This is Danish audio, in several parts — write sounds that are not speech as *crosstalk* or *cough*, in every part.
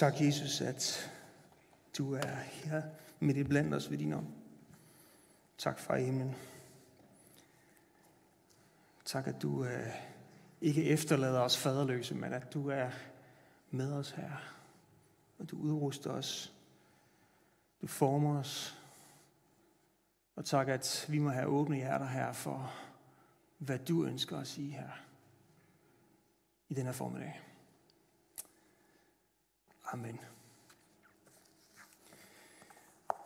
Tak, Jesus, at du er her midt i blandt os ved din ånd. Tak, far i himlen. Tak, at du øh, ikke efterlader os faderløse, men at du er med os her. Og du udruster os. Du former os. Og tak, at vi må have åbne hjerter her for, hvad du ønsker at sige her i den her formiddag. Amen.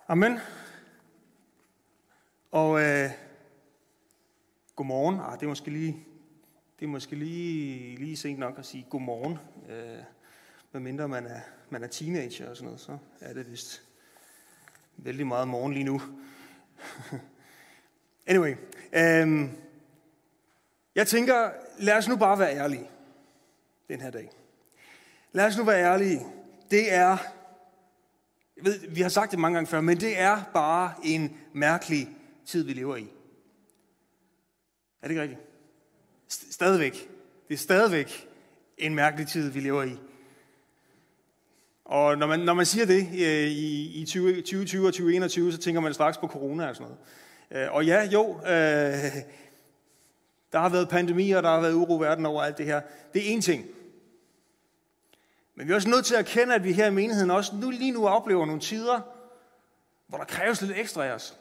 Amen. Og øh, godmorgen. Ah, det er måske lige, det er måske lige, lige sent nok at sige godmorgen. Øh, medmindre man er, man er teenager og sådan noget, så er det vist vældig meget morgen lige nu. *laughs* anyway. Øh, jeg tænker, lad os nu bare være ærlige den her dag. Lad os nu være ærlige. Det er jeg ved, vi har sagt det mange gange før, men det er bare en mærkelig tid, vi lever i. Er det ikke rigtigt? Stadigvæk. Det er stadigvæk en mærkelig tid, vi lever i. Og når man, når man siger det øh, i, i 20, 2020 og 2021, så tænker man straks på corona og sådan noget. Øh, og ja, jo, øh, der har været pandemier, der har været uro verden over alt det her. Det er én ting. Men vi er også nødt til at erkende, at vi her i menigheden også nu, lige nu oplever nogle tider, hvor der kræves lidt ekstra af os.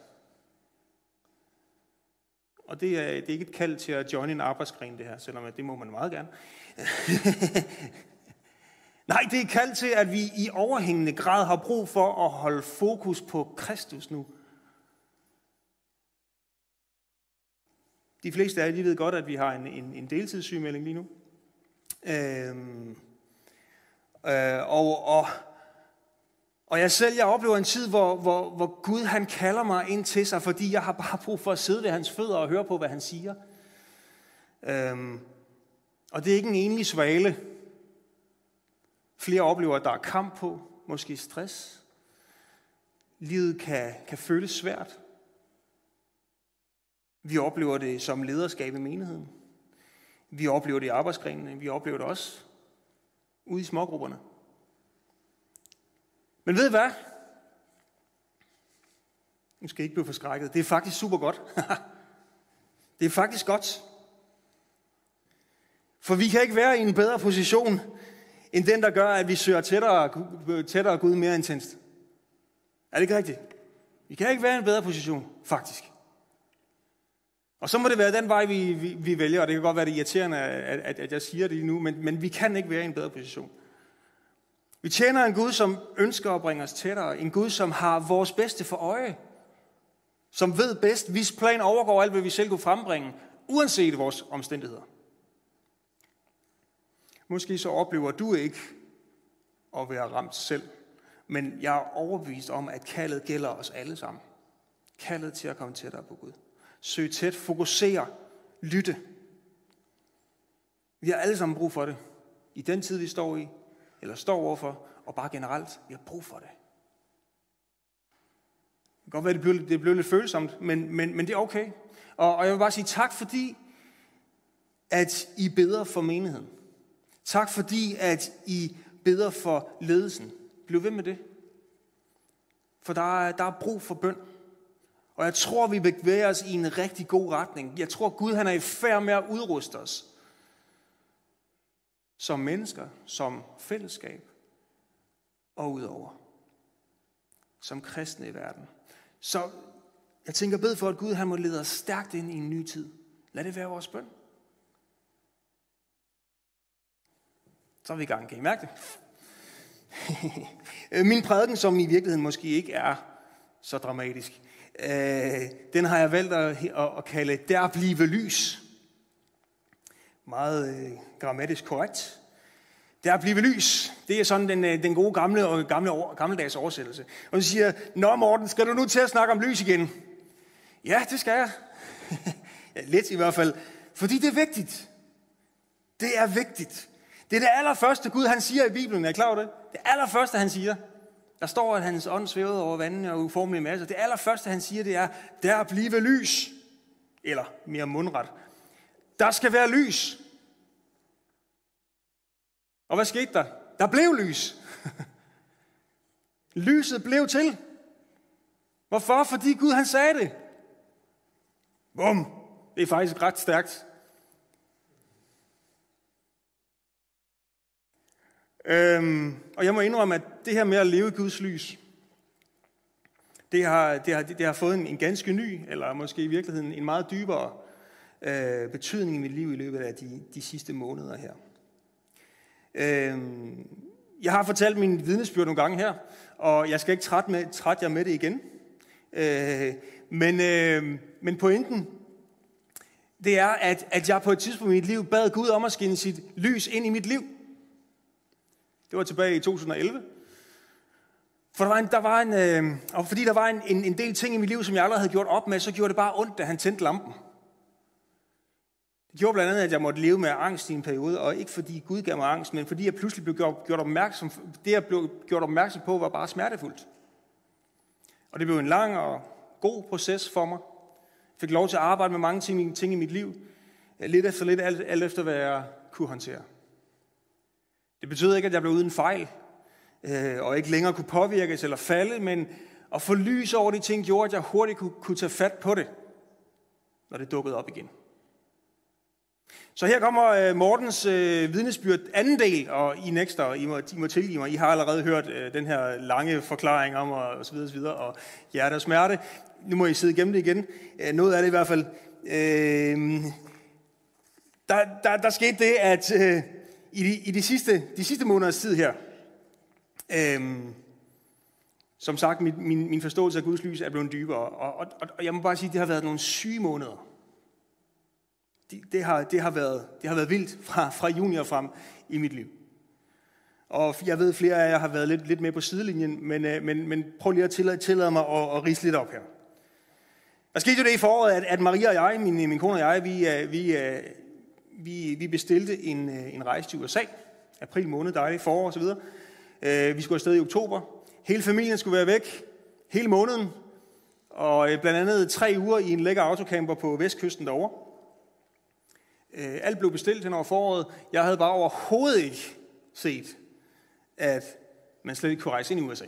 Og det er, det er ikke et kald til at join en arbejdsgren, det her, selvom det må man meget gerne. *laughs* Nej, det er et kald til, at vi i overhængende grad har brug for at holde fokus på Kristus nu. De fleste af jer, de ved godt, at vi har en, en, en deltidssygemelding lige nu. Øhm, Øh, og, og, og jeg selv, jeg oplever en tid, hvor, hvor, hvor Gud han kalder mig ind til sig, fordi jeg har bare brug for at sidde ved hans fødder og høre på, hvad han siger. Øhm, og det er ikke en enlig svale. Flere oplever, at der er kamp på, måske stress. Livet kan, kan føles svært. Vi oplever det som lederskab i menigheden. Vi oplever det i arbejdsgrenene. Vi oplever det også ude i smågrupperne. Men ved I hvad? Nu skal I ikke blive forskrækket. Det er faktisk super godt. *laughs* det er faktisk godt. For vi kan ikke være i en bedre position, end den, der gør, at vi søger tættere, tættere Gud mere intenst. Er det ikke rigtigt? Vi kan ikke være i en bedre position, faktisk. Og så må det være den vej, vi, vi, vi vælger, og det kan godt være det irriterende, at, at, at jeg siger det nu, men, men vi kan ikke være i en bedre position. Vi tjener en Gud, som ønsker at bringe os tættere. En Gud, som har vores bedste for øje. Som ved bedst, hvis plan overgår alt, hvad vi selv kunne frembringe, uanset vores omstændigheder. Måske så oplever du ikke at være ramt selv, men jeg er overbevist om, at kaldet gælder os alle sammen. Kaldet til at komme tættere på Gud søge tæt, fokusere, lytte. Vi har alle sammen brug for det. I den tid, vi står i, eller står overfor, og bare generelt, vi har brug for det. Det kan godt være, det blev, det blev lidt følsomt, men, men, men det er okay. Og, og jeg vil bare sige tak, fordi at I beder for menigheden. Tak fordi, at I beder for ledelsen. Bliv ved med det. For der er, der er brug for bøn. Og jeg tror, vi bevæger os i en rigtig god retning. Jeg tror, Gud han er i færd med at udruste os. Som mennesker, som fællesskab og udover. Som kristne i verden. Så jeg tænker bed for, at Gud han må lede os stærkt ind i en ny tid. Lad det være vores bøn. Så er vi i gang. Kan I mærke det? *laughs* Min prædiken, som i virkeligheden måske ikke er så dramatisk, øh, den har jeg valgt at, at, kalde Der blive lys. Meget øh, grammatisk korrekt. Der blive lys. Det er sådan den, øh, den gode gamle, og gamle, gammeldags oversættelse. Og så siger Nå Morten, skal du nu til at snakke om lys igen? Ja, det skal jeg. *laughs* ja, lidt i hvert fald. Fordi det er vigtigt. Det er vigtigt. Det er det allerførste Gud, han siger i Bibelen. Er I klar over det? Det allerførste, han siger. Der står, at hans ånd svævede over vandene og uformelige masser. Det allerførste, han siger, det er, der blive lys. Eller mere mundret. Der skal være lys. Og hvad skete der? Der blev lys. *laughs* Lyset blev til. Hvorfor? Fordi Gud han sagde det. Bum. Det er faktisk ret stærkt. Øhm, og jeg må indrømme, at det her med at leve i Guds lys, det har, det har, det har fået en, en ganske ny, eller måske i virkeligheden en meget dybere øh, betydning i mit liv i løbet af de, de sidste måneder her. Øhm, jeg har fortalt min vidnesbyrd nogle gange her, og jeg skal ikke trætte, med, trætte jer med det igen. Øh, men, øh, men pointen, det er, at, at jeg på et tidspunkt i mit liv bad Gud om at skinne sit lys ind i mit liv. Det var tilbage i 2011. For der var en, der var en, øh, og fordi der var en, en, en del ting i mit liv, som jeg aldrig havde gjort op med, så gjorde det bare ondt, da han tændte lampen. Det gjorde blandt andet, at jeg måtte leve med angst i en periode, og ikke fordi Gud gav mig angst, men fordi jeg pludselig blev gjort, gjort opmærksom, det jeg blev gjort opmærksom på, var bare smertefuldt. Og det blev en lang og god proces for mig. Jeg fik lov til at arbejde med mange ting, ting i mit liv, lidt efter lidt, alt, alt efter hvad jeg kunne håndtere. Det betød ikke, at jeg blev uden fejl, øh, og ikke længere kunne påvirkes eller falde, men at få lys over de ting gjorde, at jeg hurtigt kunne, kunne tage fat på det, når det dukkede op igen. Så her kommer øh, Mortens øh, vidnesbyrd anden del, og I nækster, I må, I må tilgive mig. I har allerede hørt øh, den her lange forklaring om, og, og så videre, og så videre, og hjerte og smerte. Nu må I sidde igennem det igen. Øh, noget af det i hvert fald. Øh, der, der, der skete det, at øh, i, de, i de, sidste, de sidste måneders tid her, øhm, som sagt, min, min, min forståelse af Guds lys er blevet dybere, og, og, og jeg må bare sige, at det har været nogle syge måneder det, det, har, det, har været, det har været vildt fra, fra juni og frem i mit liv. Og jeg ved, flere af jer har været lidt, lidt med på sidelinjen, men, øh, men, men prøv lige at tillade, tillade mig at, at rise lidt op her. Der skete jo det i foråret, at, at Maria og jeg, min, min kone og jeg, vi, øh, vi, øh, vi, vi bestilte en, øh, en rejse til USA. April måned, dejligt forår osv. Øh, vi skulle afsted i oktober. Hele familien skulle være væk hele måneden. Og øh, blandt andet tre uger i en lækker autocamper på vestkysten derovre. Alt blev bestilt hen over foråret. Jeg havde bare overhovedet ikke set, at man slet ikke kunne rejse ind i USA.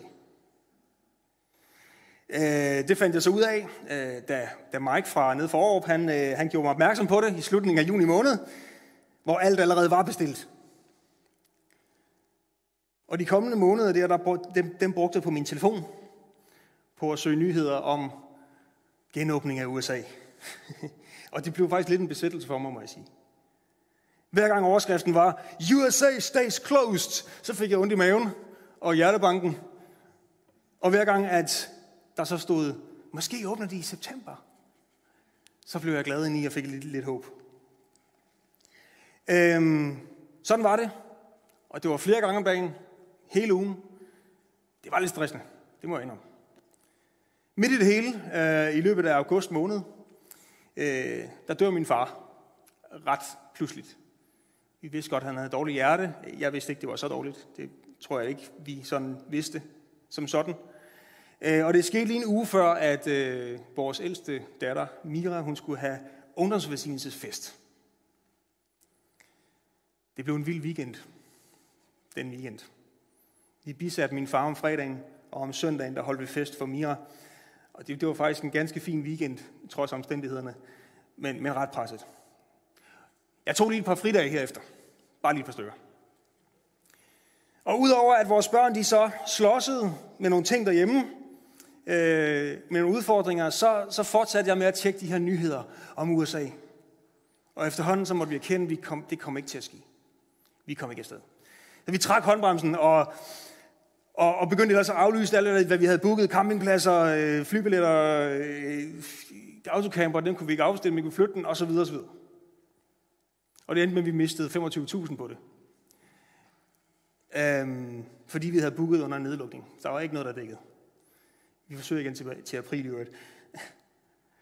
Øh, det fandt jeg så ud af, øh, da, da Mike fra nede for Aarup, han, øh, han gjorde mig opmærksom på det i slutningen af juni måned, hvor alt allerede var bestilt. Og de kommende måneder, der, der, dem, dem brugte jeg på min telefon, på at søge nyheder om genåbning af USA. *laughs* og det blev faktisk lidt en besættelse for mig, må jeg sige. Hver gang overskriften var, USA stays closed, så fik jeg ondt i maven og hjertebanken. Og hver gang, at der så stod, måske åbner de i september, så blev jeg glad ind i og fik lidt, lidt håb. Øhm, sådan var det. Og det var flere gange om dagen, hele ugen. Det var lidt stressende, det må jeg indrømme. Midt i det hele, øh, i løbet af august måned, øh, der dør min far ret pludseligt. Vi vidste godt, at han havde dårligt hjerte. Jeg vidste ikke, det var så dårligt. Det tror jeg ikke, vi sådan vidste som sådan. Øh, og det skete lige en uge før, at øh, vores ældste datter, Mira, hun skulle have ungdomsvelsignelsesfest. Det blev en vild weekend, den weekend. Vi bisatte min far om fredagen, og om søndagen, der holdt vi fest for Mira. Og det, det var faktisk en ganske fin weekend, trods omstændighederne, men, men ret presset. Jeg tog lige et par fridage herefter. Bare lige et par stykker. Og udover at vores børn de så slåsede med nogle ting derhjemme, øh, med nogle udfordringer, så, så fortsatte jeg med at tjekke de her nyheder om USA. Og efterhånden så måtte vi erkende, at vi kom, det kom ikke til at ske. Vi kom ikke afsted. Så vi trak håndbremsen og, og, og begyndte altså at aflyse alt, hvad vi havde booket. Campingpladser, øh, flybilletter, øh, autocamper, den kunne vi ikke afstille, vi kunne flytte den, osv. osv. Og det endte med, at vi mistede 25.000 på det. Øhm, fordi vi havde booket under en nedlukning. Der var ikke noget, der dækkede. Vi forsøger igen til, til april i øvrigt.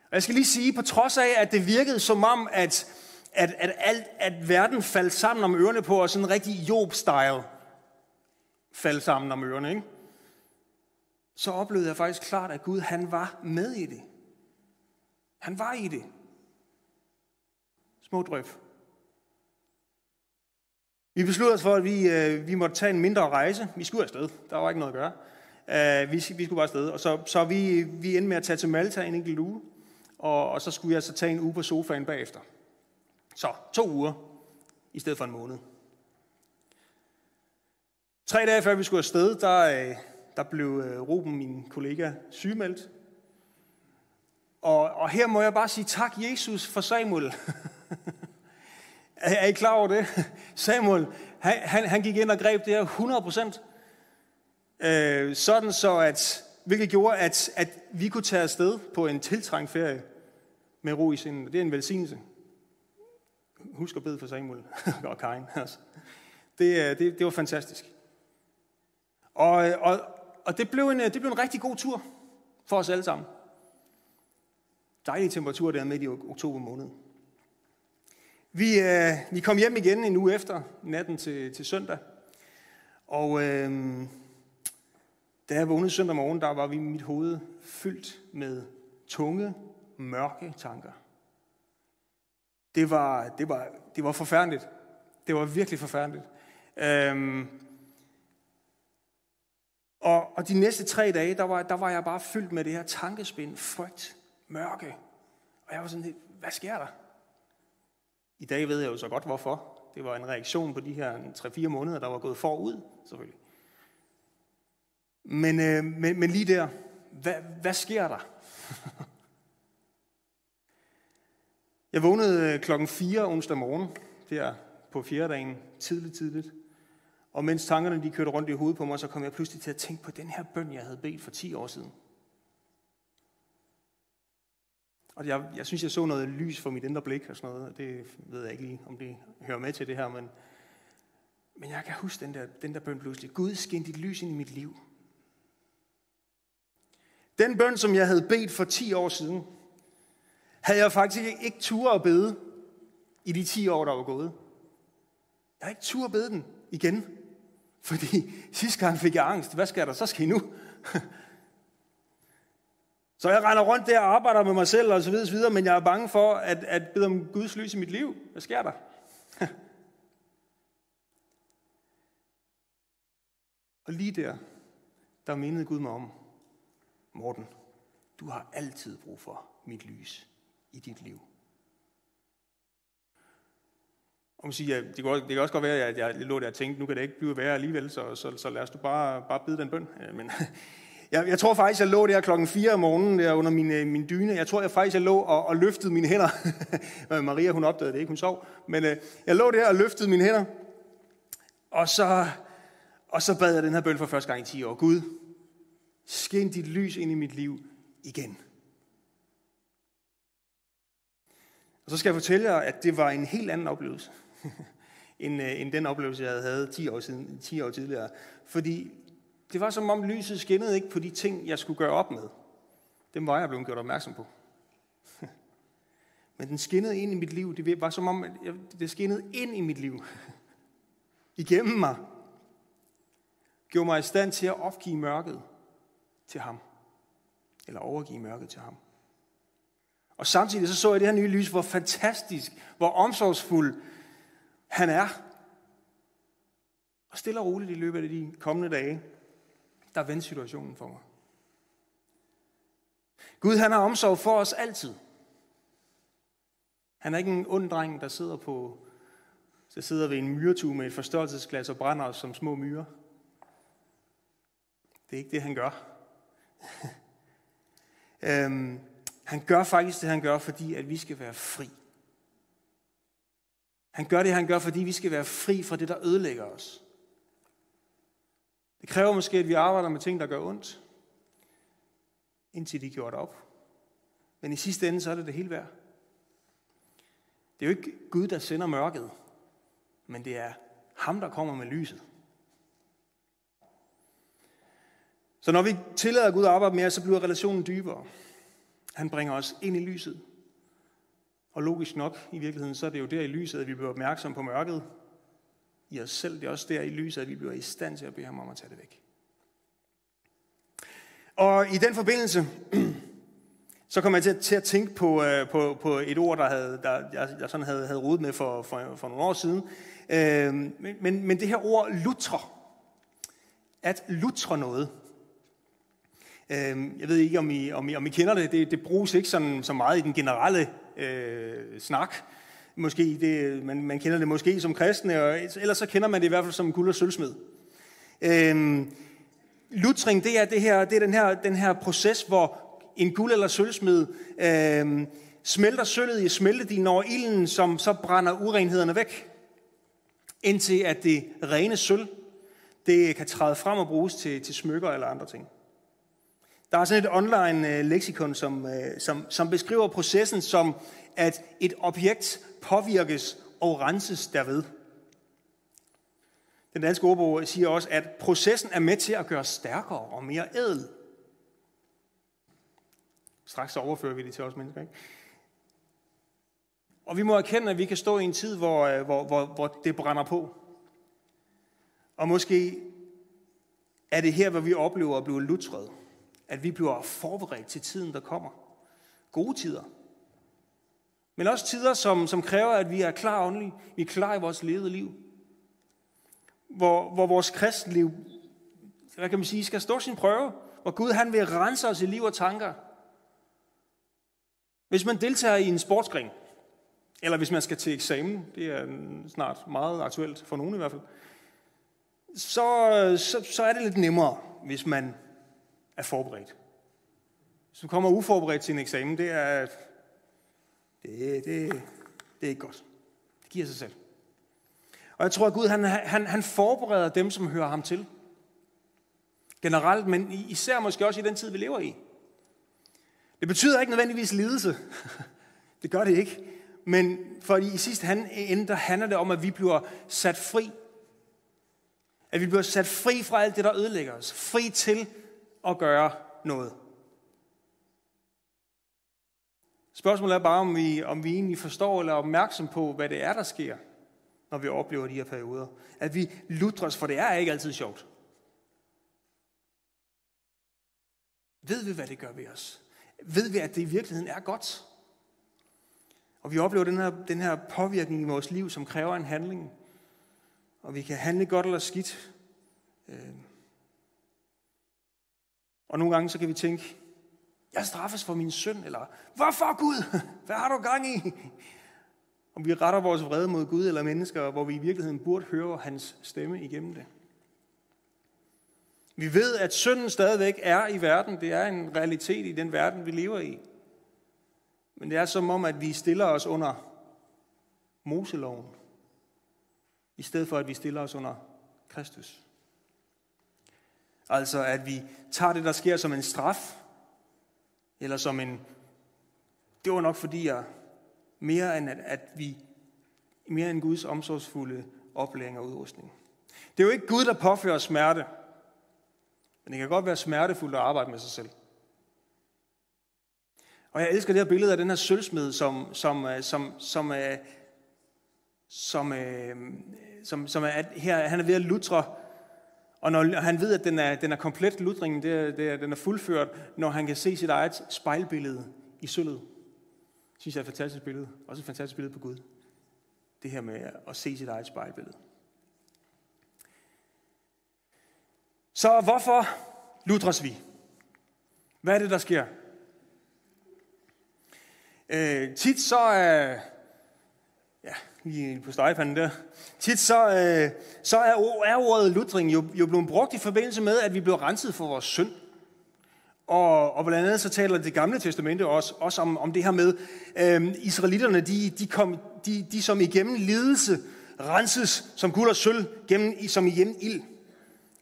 Og jeg skal lige sige, på trods af, at det virkede som om, at, at, at, alt, at verden faldt sammen om ørerne på os, sådan en rigtig Job-style faldt sammen om ørerne, ikke? så oplevede jeg faktisk klart, at Gud han var med i det. Han var i det. Små drøb. Vi besluttede os for, at vi, øh, vi måtte tage en mindre rejse. Vi skulle afsted. Der var ikke noget at gøre. Uh, vi, vi skulle bare afsted. Og så, så vi, vi endte med at tage til Malta en enkelt uge, og, og så skulle jeg så tage en uge på sofaen bagefter. Så to uger i stedet for en måned. Tre dage før vi skulle afsted, der, øh, der blev øh, Ruben, min kollega, sygemeldt. Og, og her må jeg bare sige tak, Jesus, for Samuel. *laughs* er I klar over det? *laughs* Samuel, han, han, han gik ind og greb det her 100%. Øh, sådan så, at, hvilket gjorde, at, at vi kunne tage afsted på en tiltrængt ferie med ro i sinden. Det er en velsignelse. Husk at bede for Samuel *laughs* og Karin. Altså. Det, øh, det, det var fantastisk. Og, øh, og, og det, blev en, øh, det blev en rigtig god tur for os alle sammen. Dejlig temperatur der midt i oktober måned. Vi, øh, vi kom hjem igen en uge efter, natten til, til søndag. Og øh, da jeg vågnede søndag morgen, der var vi mit hoved fyldt med tunge, mørke tanker. Det var, det var, det var forfærdeligt. Det var virkelig forfærdeligt. Øhm, og, og de næste tre dage, der var, der var jeg bare fyldt med det her tankespind, frygt, mørke. Og jeg var sådan lidt, hvad sker der? I dag ved jeg jo så godt, hvorfor. Det var en reaktion på de her 3-4 måneder, der var gået forud, selvfølgelig. Men, øh, men, men lige der, hvad, hvad sker der? *laughs* jeg vågnede øh, klokken 4 onsdag morgen, der på fjerde dagen, tidligt, tidligt. Og mens tankerne de kørte rundt i hovedet på mig, så kom jeg pludselig til at tænke på den her bøn, jeg havde bedt for 10 år siden. Og jeg, jeg synes, jeg så noget lys for mit indre blik og sådan noget. Det ved jeg ikke lige, om det hører med til det her, men, men jeg kan huske den der, den der bøn pludselig. Gud, skin dit lys ind i mit liv. Den bøn, som jeg havde bedt for 10 år siden, havde jeg faktisk ikke tur at bede i de 10 år, der var gået. Jeg har ikke tur at bede den igen. Fordi sidste gang fik jeg angst. Hvad skal der? Så ske nu. *laughs* Så jeg render rundt der og arbejder med mig selv og så videre, så videre men jeg er bange for at, at bede om Guds lys i mit liv. Hvad sker der? *laughs* og lige der, der mindede Gud mig om, Morten, du har altid brug for mit lys i dit liv. Og man siger, det, kan, det kan også godt være, at jeg lå der og tænkte, nu kan det ikke blive værre alligevel, så, så, så lad os du bare, bare bide den bøn. Øh, men *laughs* jeg, jeg tror faktisk, jeg lå der klokken 4 om morgenen der under min, øh, min dyne. Jeg tror jeg faktisk, jeg lå og, og løftede mine hænder. *laughs* Øh, Maria, hun opdagede det ikke, hun sov. Men øh, jeg lå der og løftede mine hænder. Og så, og så bad jeg den her bøn for første gang i 10 år. Gud, skin dit lys ind i mit liv igen. Og så skal jeg fortælle jer, at det var en helt anden oplevelse, *laughs* end, øh, end den oplevelse, jeg havde 10 år, siden, 10 år tidligere. Fordi det var som om lyset skinnede ikke på de ting, jeg skulle gøre op med. Dem var jeg blevet gjort opmærksom på. *laughs* Men den skinnede ind i mit liv. Det var som om, det skinnede ind i mit liv. *laughs* Igennem mig. Gjorde mig i stand til at opgive mørket til ham. Eller overgive mørket til ham. Og samtidig så så jeg det her nye lys, hvor fantastisk, hvor omsorgsfuld han er. Og stille og roligt i løbet af de kommende dage, der vendte situationen for mig. Gud, han har omsorg for os altid. Han er ikke en ond dreng, der sidder på der sidder ved en myretue med et forstørrelsesglas og brænder os som små myrer. Det er ikke det, han gør. *laughs* øhm, han gør faktisk det, han gør, fordi at vi skal være fri. Han gør det, han gør, fordi vi skal være fri fra det, der ødelægger os. Det kræver måske, at vi arbejder med ting, der gør ondt, indtil de er gjort op. Men i sidste ende, så er det det hele værd. Det er jo ikke Gud, der sender mørket, men det er ham, der kommer med lyset. Så når vi tillader Gud at arbejde med os, så bliver relationen dybere. Han bringer os ind i lyset. Og logisk nok, i virkeligheden, så er det jo der i lyset, at vi bliver opmærksom på mørket i os selv. Det er også der i lyset, at vi bliver i stand til at bede ham om at tage det væk. Og i den forbindelse, *clears throat* så kommer jeg til at, til at tænke på, øh, på, på et ord, der, havde, der jeg, jeg sådan havde, havde rodet med for, for, for nogle år siden. Uh, men, men det her ord lutre, at lutre noget, Øhm, jeg ved ikke, om I, om I, om I kender det. det. Det bruges ikke sådan, så meget i den generelle øh, snak. Måske det, man, man kender det måske som kristne, og ellers så kender man det i hvert fald som guld og sølvsmed. Øh, lutring, det er, det her, det er den, her, den her proces, hvor en guld- eller sølvsmed øh, smelter sølvet i smeltedilen over ilden, som så brænder urenhederne væk, indtil at det rene sølv, det kan træde frem og bruges til, til smykker eller andre ting. Der er sådan et online øh, leksikon, som, øh, som, som beskriver processen som, at et objekt påvirkes og renses derved. Den danske ordbog siger også, at processen er med til at gøre stærkere og mere ædel. Straks så overfører vi det til os mennesker. Ikke? Og vi må erkende, at vi kan stå i en tid, hvor, øh, hvor, hvor, hvor det brænder på. Og måske er det her, hvor vi oplever at blive lutret. At vi bliver forberedt til tiden, der kommer. Gode tider. Men også tider, som, som kræver, at vi er klar åndeligt. Vi er klar i vores levede liv. Hvor, hvor vores kristenliv, hvad kan man sige, skal stå sin prøve. Hvor Gud han vil rense os i liv og tanker. Hvis man deltager i en sportsgren, eller hvis man skal til eksamen, det er snart meget aktuelt for nogen i hvert fald, så, så, så er det lidt nemmere, hvis man er forberedt. Hvis du kommer uforberedt til en eksamen, det er, det, det, det er ikke godt. Det giver sig selv. Og jeg tror, at Gud han, han, han forbereder dem, som hører ham til. Generelt, men især måske også i den tid, vi lever i. Det betyder ikke nødvendigvis lidelse. *laughs* det gør det ikke. Men for i sidste ende, der handler det om, at vi bliver sat fri. At vi bliver sat fri fra alt det, der ødelægger os. Fri til at gøre noget. Spørgsmålet er bare, om vi, om vi egentlig forstår eller er opmærksom på, hvad det er, der sker, når vi oplever de her perioder. At vi lutres, for det er ikke altid sjovt. Ved vi, hvad det gør ved os? Ved vi, at det i virkeligheden er godt? Og vi oplever den her, den her påvirkning i vores liv, som kræver en handling. Og vi kan handle godt eller skidt. Øh. Og nogle gange så kan vi tænke, jeg straffes for min synd, eller hvorfor Gud? Hvad har du gang i? Om vi retter vores vrede mod Gud eller mennesker, hvor vi i virkeligheden burde høre hans stemme igennem det. Vi ved, at synden stadigvæk er i verden. Det er en realitet i den verden, vi lever i. Men det er som om, at vi stiller os under Moseloven, i stedet for at vi stiller os under Kristus. Altså at vi tager det, der sker som en straf, eller som en, det var nok fordi jeg, mere end at, at vi, mere end Guds omsorgsfulde oplæring og udrustning. Det er jo ikke Gud, der påfører smerte, men det kan godt være smertefuldt at arbejde med sig selv. Og jeg elsker det her billede af den her sølvsmed, som, som, øh, som, som, øh, som, som, som, som er, her, han er ved at lutre, og når han ved, at den er, den er komplet, lutringen, det er, det er, den er fuldført, når han kan se sit eget spejlbillede i sølvet. Det synes jeg er et fantastisk billede. Også et fantastisk billede på Gud. Det her med at se sit eget spejlbillede. Så hvorfor ludres vi? Hvad er det, der sker? Øh, tit så er, ja, på stegepanden der, tit så, øh, så er, er ordet lutring jo, jo blevet brugt i forbindelse med, at vi blev renset for vores synd. Og, og blandt andet så taler det gamle testamente også, også om, om det her med, øh, israelitterne, de, de, kom, de, de som igennem lidelse renses som guld og sølv, gennem, som igennem ild.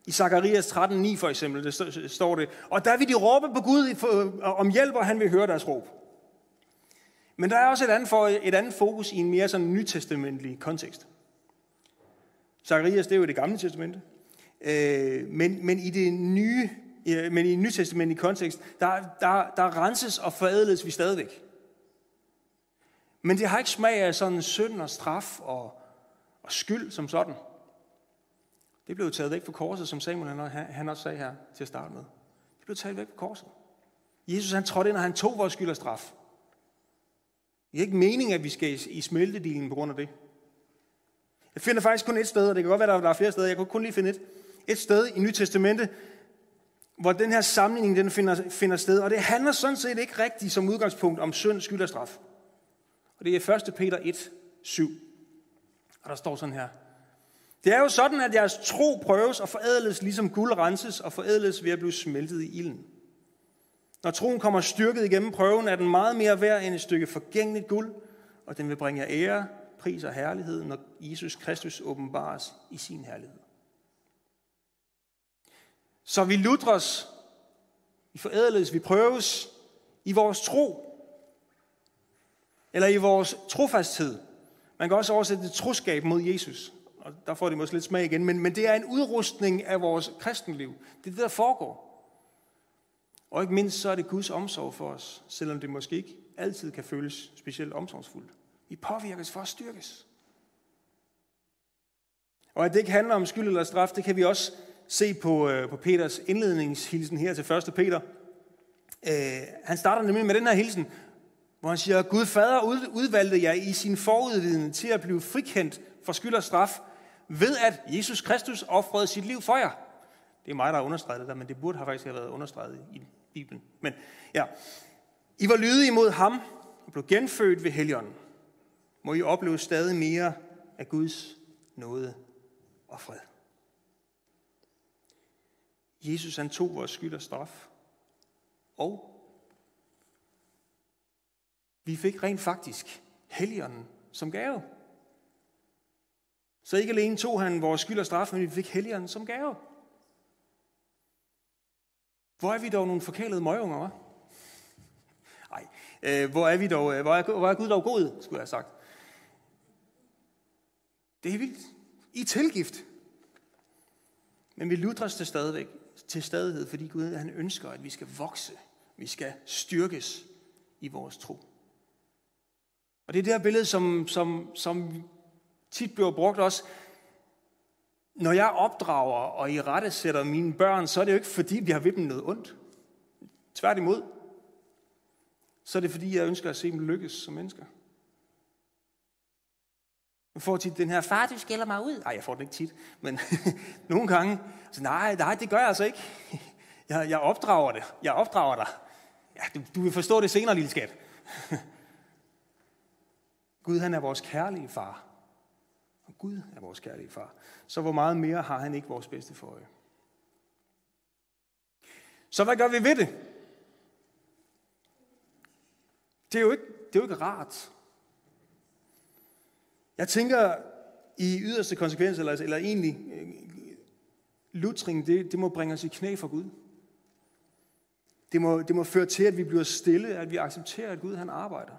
I Zakarias 13.9 for eksempel, det står det. Og der vil de råbe på Gud for, om hjælp, og han vil høre deres råb. Men der er også et andet, for, et andet fokus i en mere sådan nytestamentlig kontekst. Zacharias, det er jo det gamle testamente. Øh, men, men i det nye, men i en nytestamentlig kontekst, der, der, der renses og forædles vi stadigvæk. Men det har ikke smag af sådan synd og straf og, og skyld som sådan. Det blev taget væk fra korset, som Samuel han, han også sagde her til at starte med. Det blev taget væk fra korset. Jesus han trådte ind, og han tog vores skyld og straf. Det er ikke meningen, at vi skal i smeltedilen på grund af det. Jeg finder faktisk kun et sted, og det kan godt være, at der er flere steder. Jeg kunne kun lige finde et. Et sted i Nyt Testamente, hvor den her sammenligning den finder, finder sted. Og det handler sådan set ikke rigtigt som udgangspunkt om synd, skyld og straf. Og det er 1. Peter 1, 7. Og der står sådan her. Det er jo sådan, at jeres tro prøves og forædles, ligesom guld renses og forædles ved at blive smeltet i ilden. Når troen kommer styrket igennem prøven, er den meget mere værd end et stykke forgængeligt guld, og den vil bringe jer ære, pris og herlighed, når Jesus Kristus åbenbares i sin herlighed. Så vi lutres, vi forædles, vi prøves i vores tro, eller i vores trofasthed. Man kan også oversætte det troskab mod Jesus, og der får det måske lidt smag igen, men, men det er en udrustning af vores kristenliv. Det er det, der foregår. Og ikke mindst så er det Guds omsorg for os, selvom det måske ikke altid kan føles specielt omsorgsfuldt. Vi påvirkes for at styrkes. Og at det ikke handler om skyld eller straf, det kan vi også se på, øh, på Peters indledningshilsen her til 1. Peter. Øh, han starter nemlig med den her hilsen, hvor han siger, Gud fader udvalgte jer i sin forudvidende til at blive frikendt for skyld og straf, ved at Jesus Kristus offrede sit liv for jer. Det er mig, der har understreget det der, men det burde have faktisk have været understreget i Bibelen. Men ja, I var lydige imod ham og blev genfødt ved Helligånden. Må I opleve stadig mere af Guds nåde og fred. Jesus han tog vores skyld og straf. Og vi fik rent faktisk Helligånden som gave. Så ikke alene tog han vores skyld og straf, men vi fik Helligånden som gave. Hvor er vi dog nogle forkælede møgunger, hva'? Nej, øh, hvor er vi dog, øh, hvor er, hvor er Gud dog god, skulle jeg have sagt. Det er vildt. I tilgift. Men vi lutres til stadigvæk, til stadighed, fordi Gud han ønsker, at vi skal vokse. Vi skal styrkes i vores tro. Og det er det her billede, som, som, som tit bliver brugt også. Når jeg opdrager og i rette sætter mine børn, så er det jo ikke fordi, vi har ved dem noget ondt. Tværtimod. Så er det fordi, jeg ønsker at se dem lykkes som mennesker. Jeg får tit den her, far, du skælder mig ud. Nej, jeg får den ikke tit, men *laughs* nogle gange. Så nej, nej, det gør jeg altså ikke. *laughs* Jeg, jeg opdrager det. Jeg opdrager dig. Ja, du, du vil forstå det senere, lille skat. *laughs* Gud, han er vores kærlige far. Gud er vores kærlige far. Så hvor meget mere har han ikke vores bedste for øje? Så hvad gør vi ved det? Det er jo ikke, det er jo ikke rart. Jeg tænker, i yderste konsekvens, eller, eller egentlig, øh, lutring, det, det må bringe os i knæ for Gud. Det må, det må føre til, at vi bliver stille, at vi accepterer, at Gud han arbejder.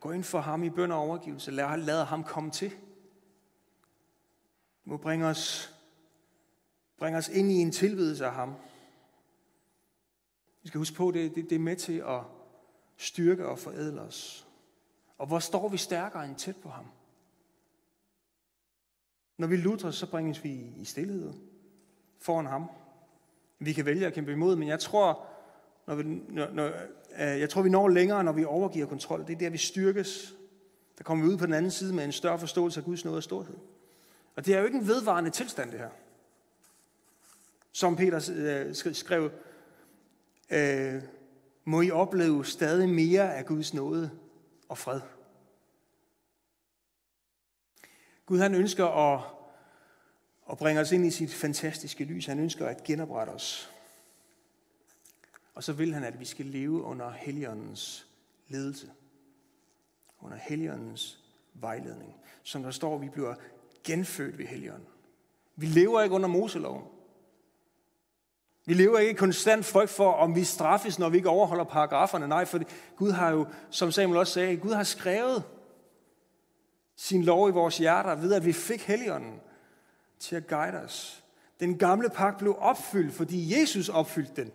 Gå ind for ham i bøn og overgivelse. Lad, lad ham komme til. Må bringe os, bringe os ind i en tilbedelse af ham. Vi skal huske på, at det, det, det er med til at styrke og forædle os. Og hvor står vi stærkere end tæt på ham? Når vi lutter, så bringes vi i stillhed foran ham. Vi kan vælge at kæmpe imod, men jeg tror, når vi, når, når, øh, jeg tror, vi når længere, når vi overgiver kontrol. Det er der, vi styrkes. Der kommer vi ud på den anden side med en større forståelse af Guds nåde og storhed. Og det er jo ikke en vedvarende tilstand, det her. Som Peter øh, skrev, øh, må I opleve stadig mere af Guds nåde og fred. Gud han ønsker at, at bringe os ind i sit fantastiske lys. Han ønsker at genoprette os. Og så vil han, at vi skal leve under Helligåndens ledelse. Under Helligåndens vejledning. Som der står, vi bliver genfødt ved Helligånden. Vi lever ikke under Moseloven. Vi lever ikke i konstant frygt for, om vi straffes, når vi ikke overholder paragraferne. Nej, for Gud har jo, som Samuel også sagde, Gud har skrevet sin lov i vores hjerter, ved at vi fik Helligånden til at guide os. Den gamle pagt blev opfyldt, fordi Jesus opfyldte den.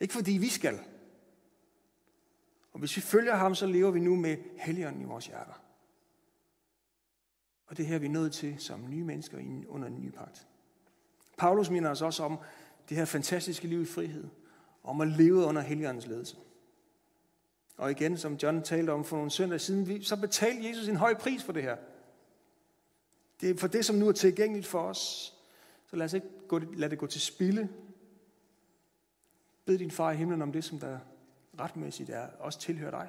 Ikke fordi vi skal. Og hvis vi følger ham, så lever vi nu med Helligånden i vores hjerter. Og det her vi er nødt til som nye mennesker under en ny pagt. Paulus minder os også om det her fantastiske liv i frihed, om at leve under Helligåndens ledelse. Og igen, som John talte om for nogle søndage siden, så betalte Jesus en høj pris for det her. Det er for det, som nu er tilgængeligt for os. Så lad os ikke gå gå, lad det gå til spilde. Bed din far i himlen om det, som der retmæssigt er, også tilhører dig.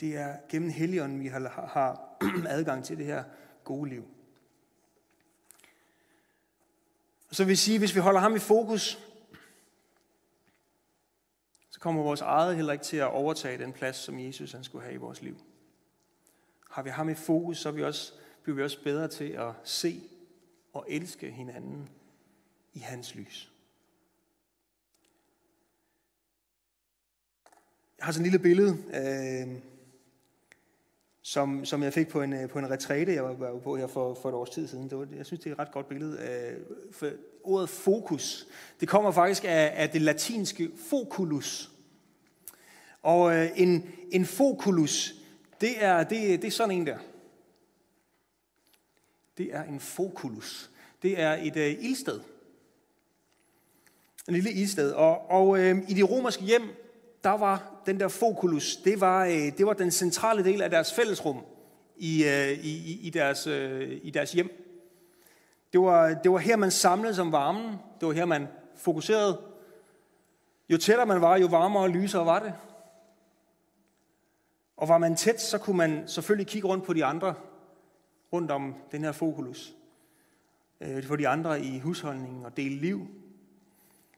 Det er gennem Helligånden, vi har, har *clears throat* adgang til det her gode liv. Så vil jeg sige, hvis vi holder ham i fokus, så kommer vores eget heller ikke til at overtage den plads, som Jesus han skulle have i vores liv. Har vi ham i fokus, så vi også, bliver vi også bedre til at se og elske hinanden i hans lys. Jeg har sådan et lille billede, øh, som, som jeg fik på en, øh, på en retræte, jeg var på her for, for et års tid siden. Det var, jeg synes, det er et ret godt billede. Øh, for ordet fokus, det kommer faktisk af, af det latinske foculus. Og øh, en, en foculus, det er, det, det er sådan en der. Det er en foculus. Det er et øh, ildsted. En lille ildsted. Og, og øh, i de romerske hjem, der var den der fokus, det var, øh, det var den centrale del af deres fællesrum i, øh, i, i, deres, øh, i deres hjem. Det var, det var her, man samlede som varmen. Det var her, man fokuserede. Jo tættere man var, jo varmere og lysere var det. Og var man tæt, så kunne man selvfølgelig kigge rundt på de andre, rundt om den her fokulus. Øh, for de andre i husholdningen og dele liv.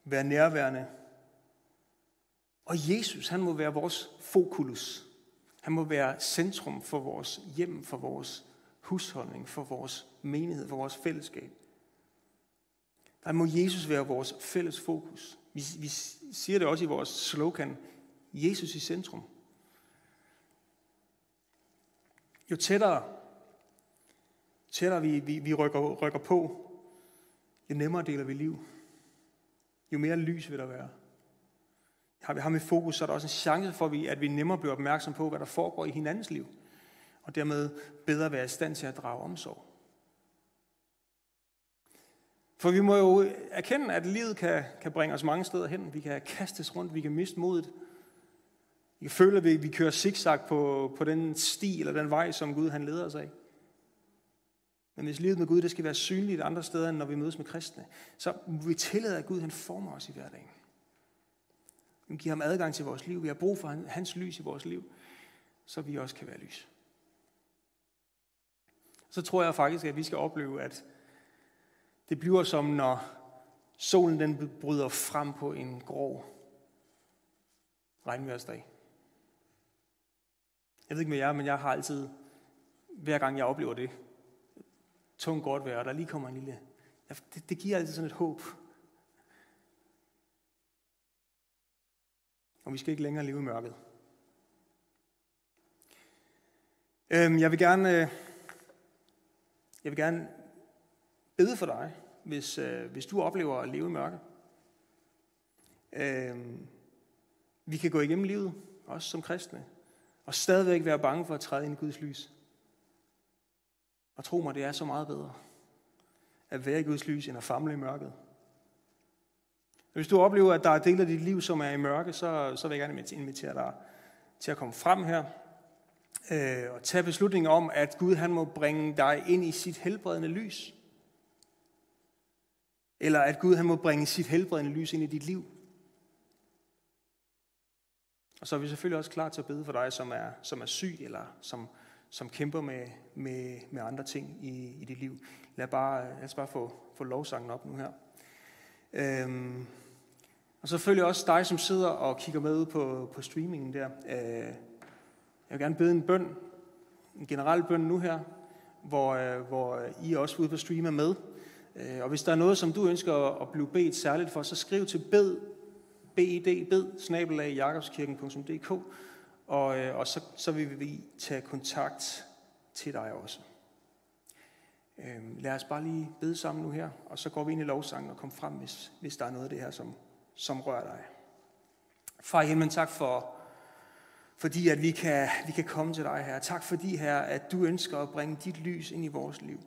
Være nærværende. Og Jesus, han må være vores fokus. Han må være centrum for vores hjem, for vores husholdning, for vores menighed, for vores fællesskab. Der må Jesus være vores fælles fokus. Vi, vi siger det også i vores slogan, Jesus i centrum. Jo tættere, tættere vi, vi, vi rykker, rykker på, jo nemmere deler vi liv. Jo mere lys vil der være. Har vi ham i fokus, så er der også en chance for, at vi nemmere bliver opmærksom på, hvad der foregår i hinandens liv. Og dermed bedre være i stand til at drage omsorg. For vi må jo erkende, at livet kan, kan bringe os mange steder hen. Vi kan kastes rundt, vi kan miste modet. Vi kan føle, at vi, vi kører zigzag på, på den sti eller den vej, som Gud han leder os af. Men hvis livet med Gud det skal være synligt andre steder, end når vi mødes med kristne, så må vi tillade, at Gud han former os i hverdagen. Vi giver ham adgang til vores liv. Vi har brug for hans lys i vores liv, så vi også kan være lys. Så tror jeg faktisk, at vi skal opleve, at det bliver som når solen den bryder frem på en grå regnværsdag. Jeg ved ikke med jer, men jeg har altid, hver gang jeg oplever det, tungt godt vejr, der lige kommer en lille... Det, det giver altid sådan et håb. Og vi skal ikke længere leve i mørket. Øhm, jeg vil gerne, øh, jeg vil gerne bede for dig, hvis, øh, hvis du oplever at leve i mørke. Øhm, vi kan gå igennem livet, også som kristne, og stadigvæk være bange for at træde ind i Guds lys. Og tro mig, det er så meget bedre at være i Guds lys, end at famle i mørket. Hvis du oplever, at der er dele af dit liv, som er i mørke, så, så vil jeg gerne invitere dig til at komme frem her øh, og tage beslutningen om, at Gud han må bringe dig ind i sit helbredende lys. Eller at Gud han må bringe sit helbredende lys ind i dit liv. Og så er vi selvfølgelig også klar til at bede for dig, som er, som er syg, eller som, som kæmper med, med, med andre ting i, i dit liv. Lad, bare, lad os bare få, få lovsangen op nu her. Øhm, og selvfølgelig også dig, som sidder og kigger med på, på streamingen der. Øh, jeg vil gerne bede en bøn, en generel bøn nu her, hvor, øh, hvor I også ude på stream er med. Øh, og hvis der er noget, som du ønsker at blive bedt særligt for, så skriv til bed, bed, bed, snabelag, jakobskirken.dk, og, og så, så vil vi tage kontakt til dig også. Lad os bare lige bede sammen nu her, og så går vi ind i lovsangen og kommer frem, hvis, hvis der er noget af det her, som, som rører dig. Far i himlen, tak for, fordi at vi kan, vi kan komme til dig her. Tak fordi, her, at du ønsker at bringe dit lys ind i vores liv.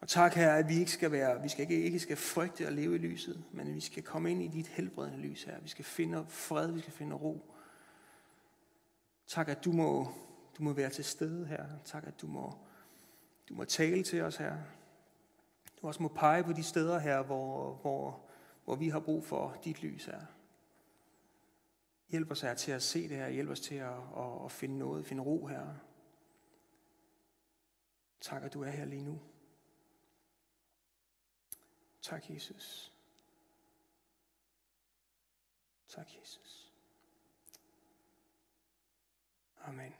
Og tak her, at vi ikke skal være, vi skal ikke, ikke skal frygte at leve i lyset, men vi skal komme ind i dit helbredende lys her. Vi skal finde fred, vi skal finde ro. Tak, at du må, du må være til stede her. Tak, at du må, du må tale til os her. Du også må pege på de steder her, hvor, hvor, hvor vi har brug for dit lys her. Hjælp os her til at se det her. Hjælp os til at, at, at finde noget, finde ro her. Tak, at du er her lige nu. Tak, Jesus. Tak, Jesus. Amen.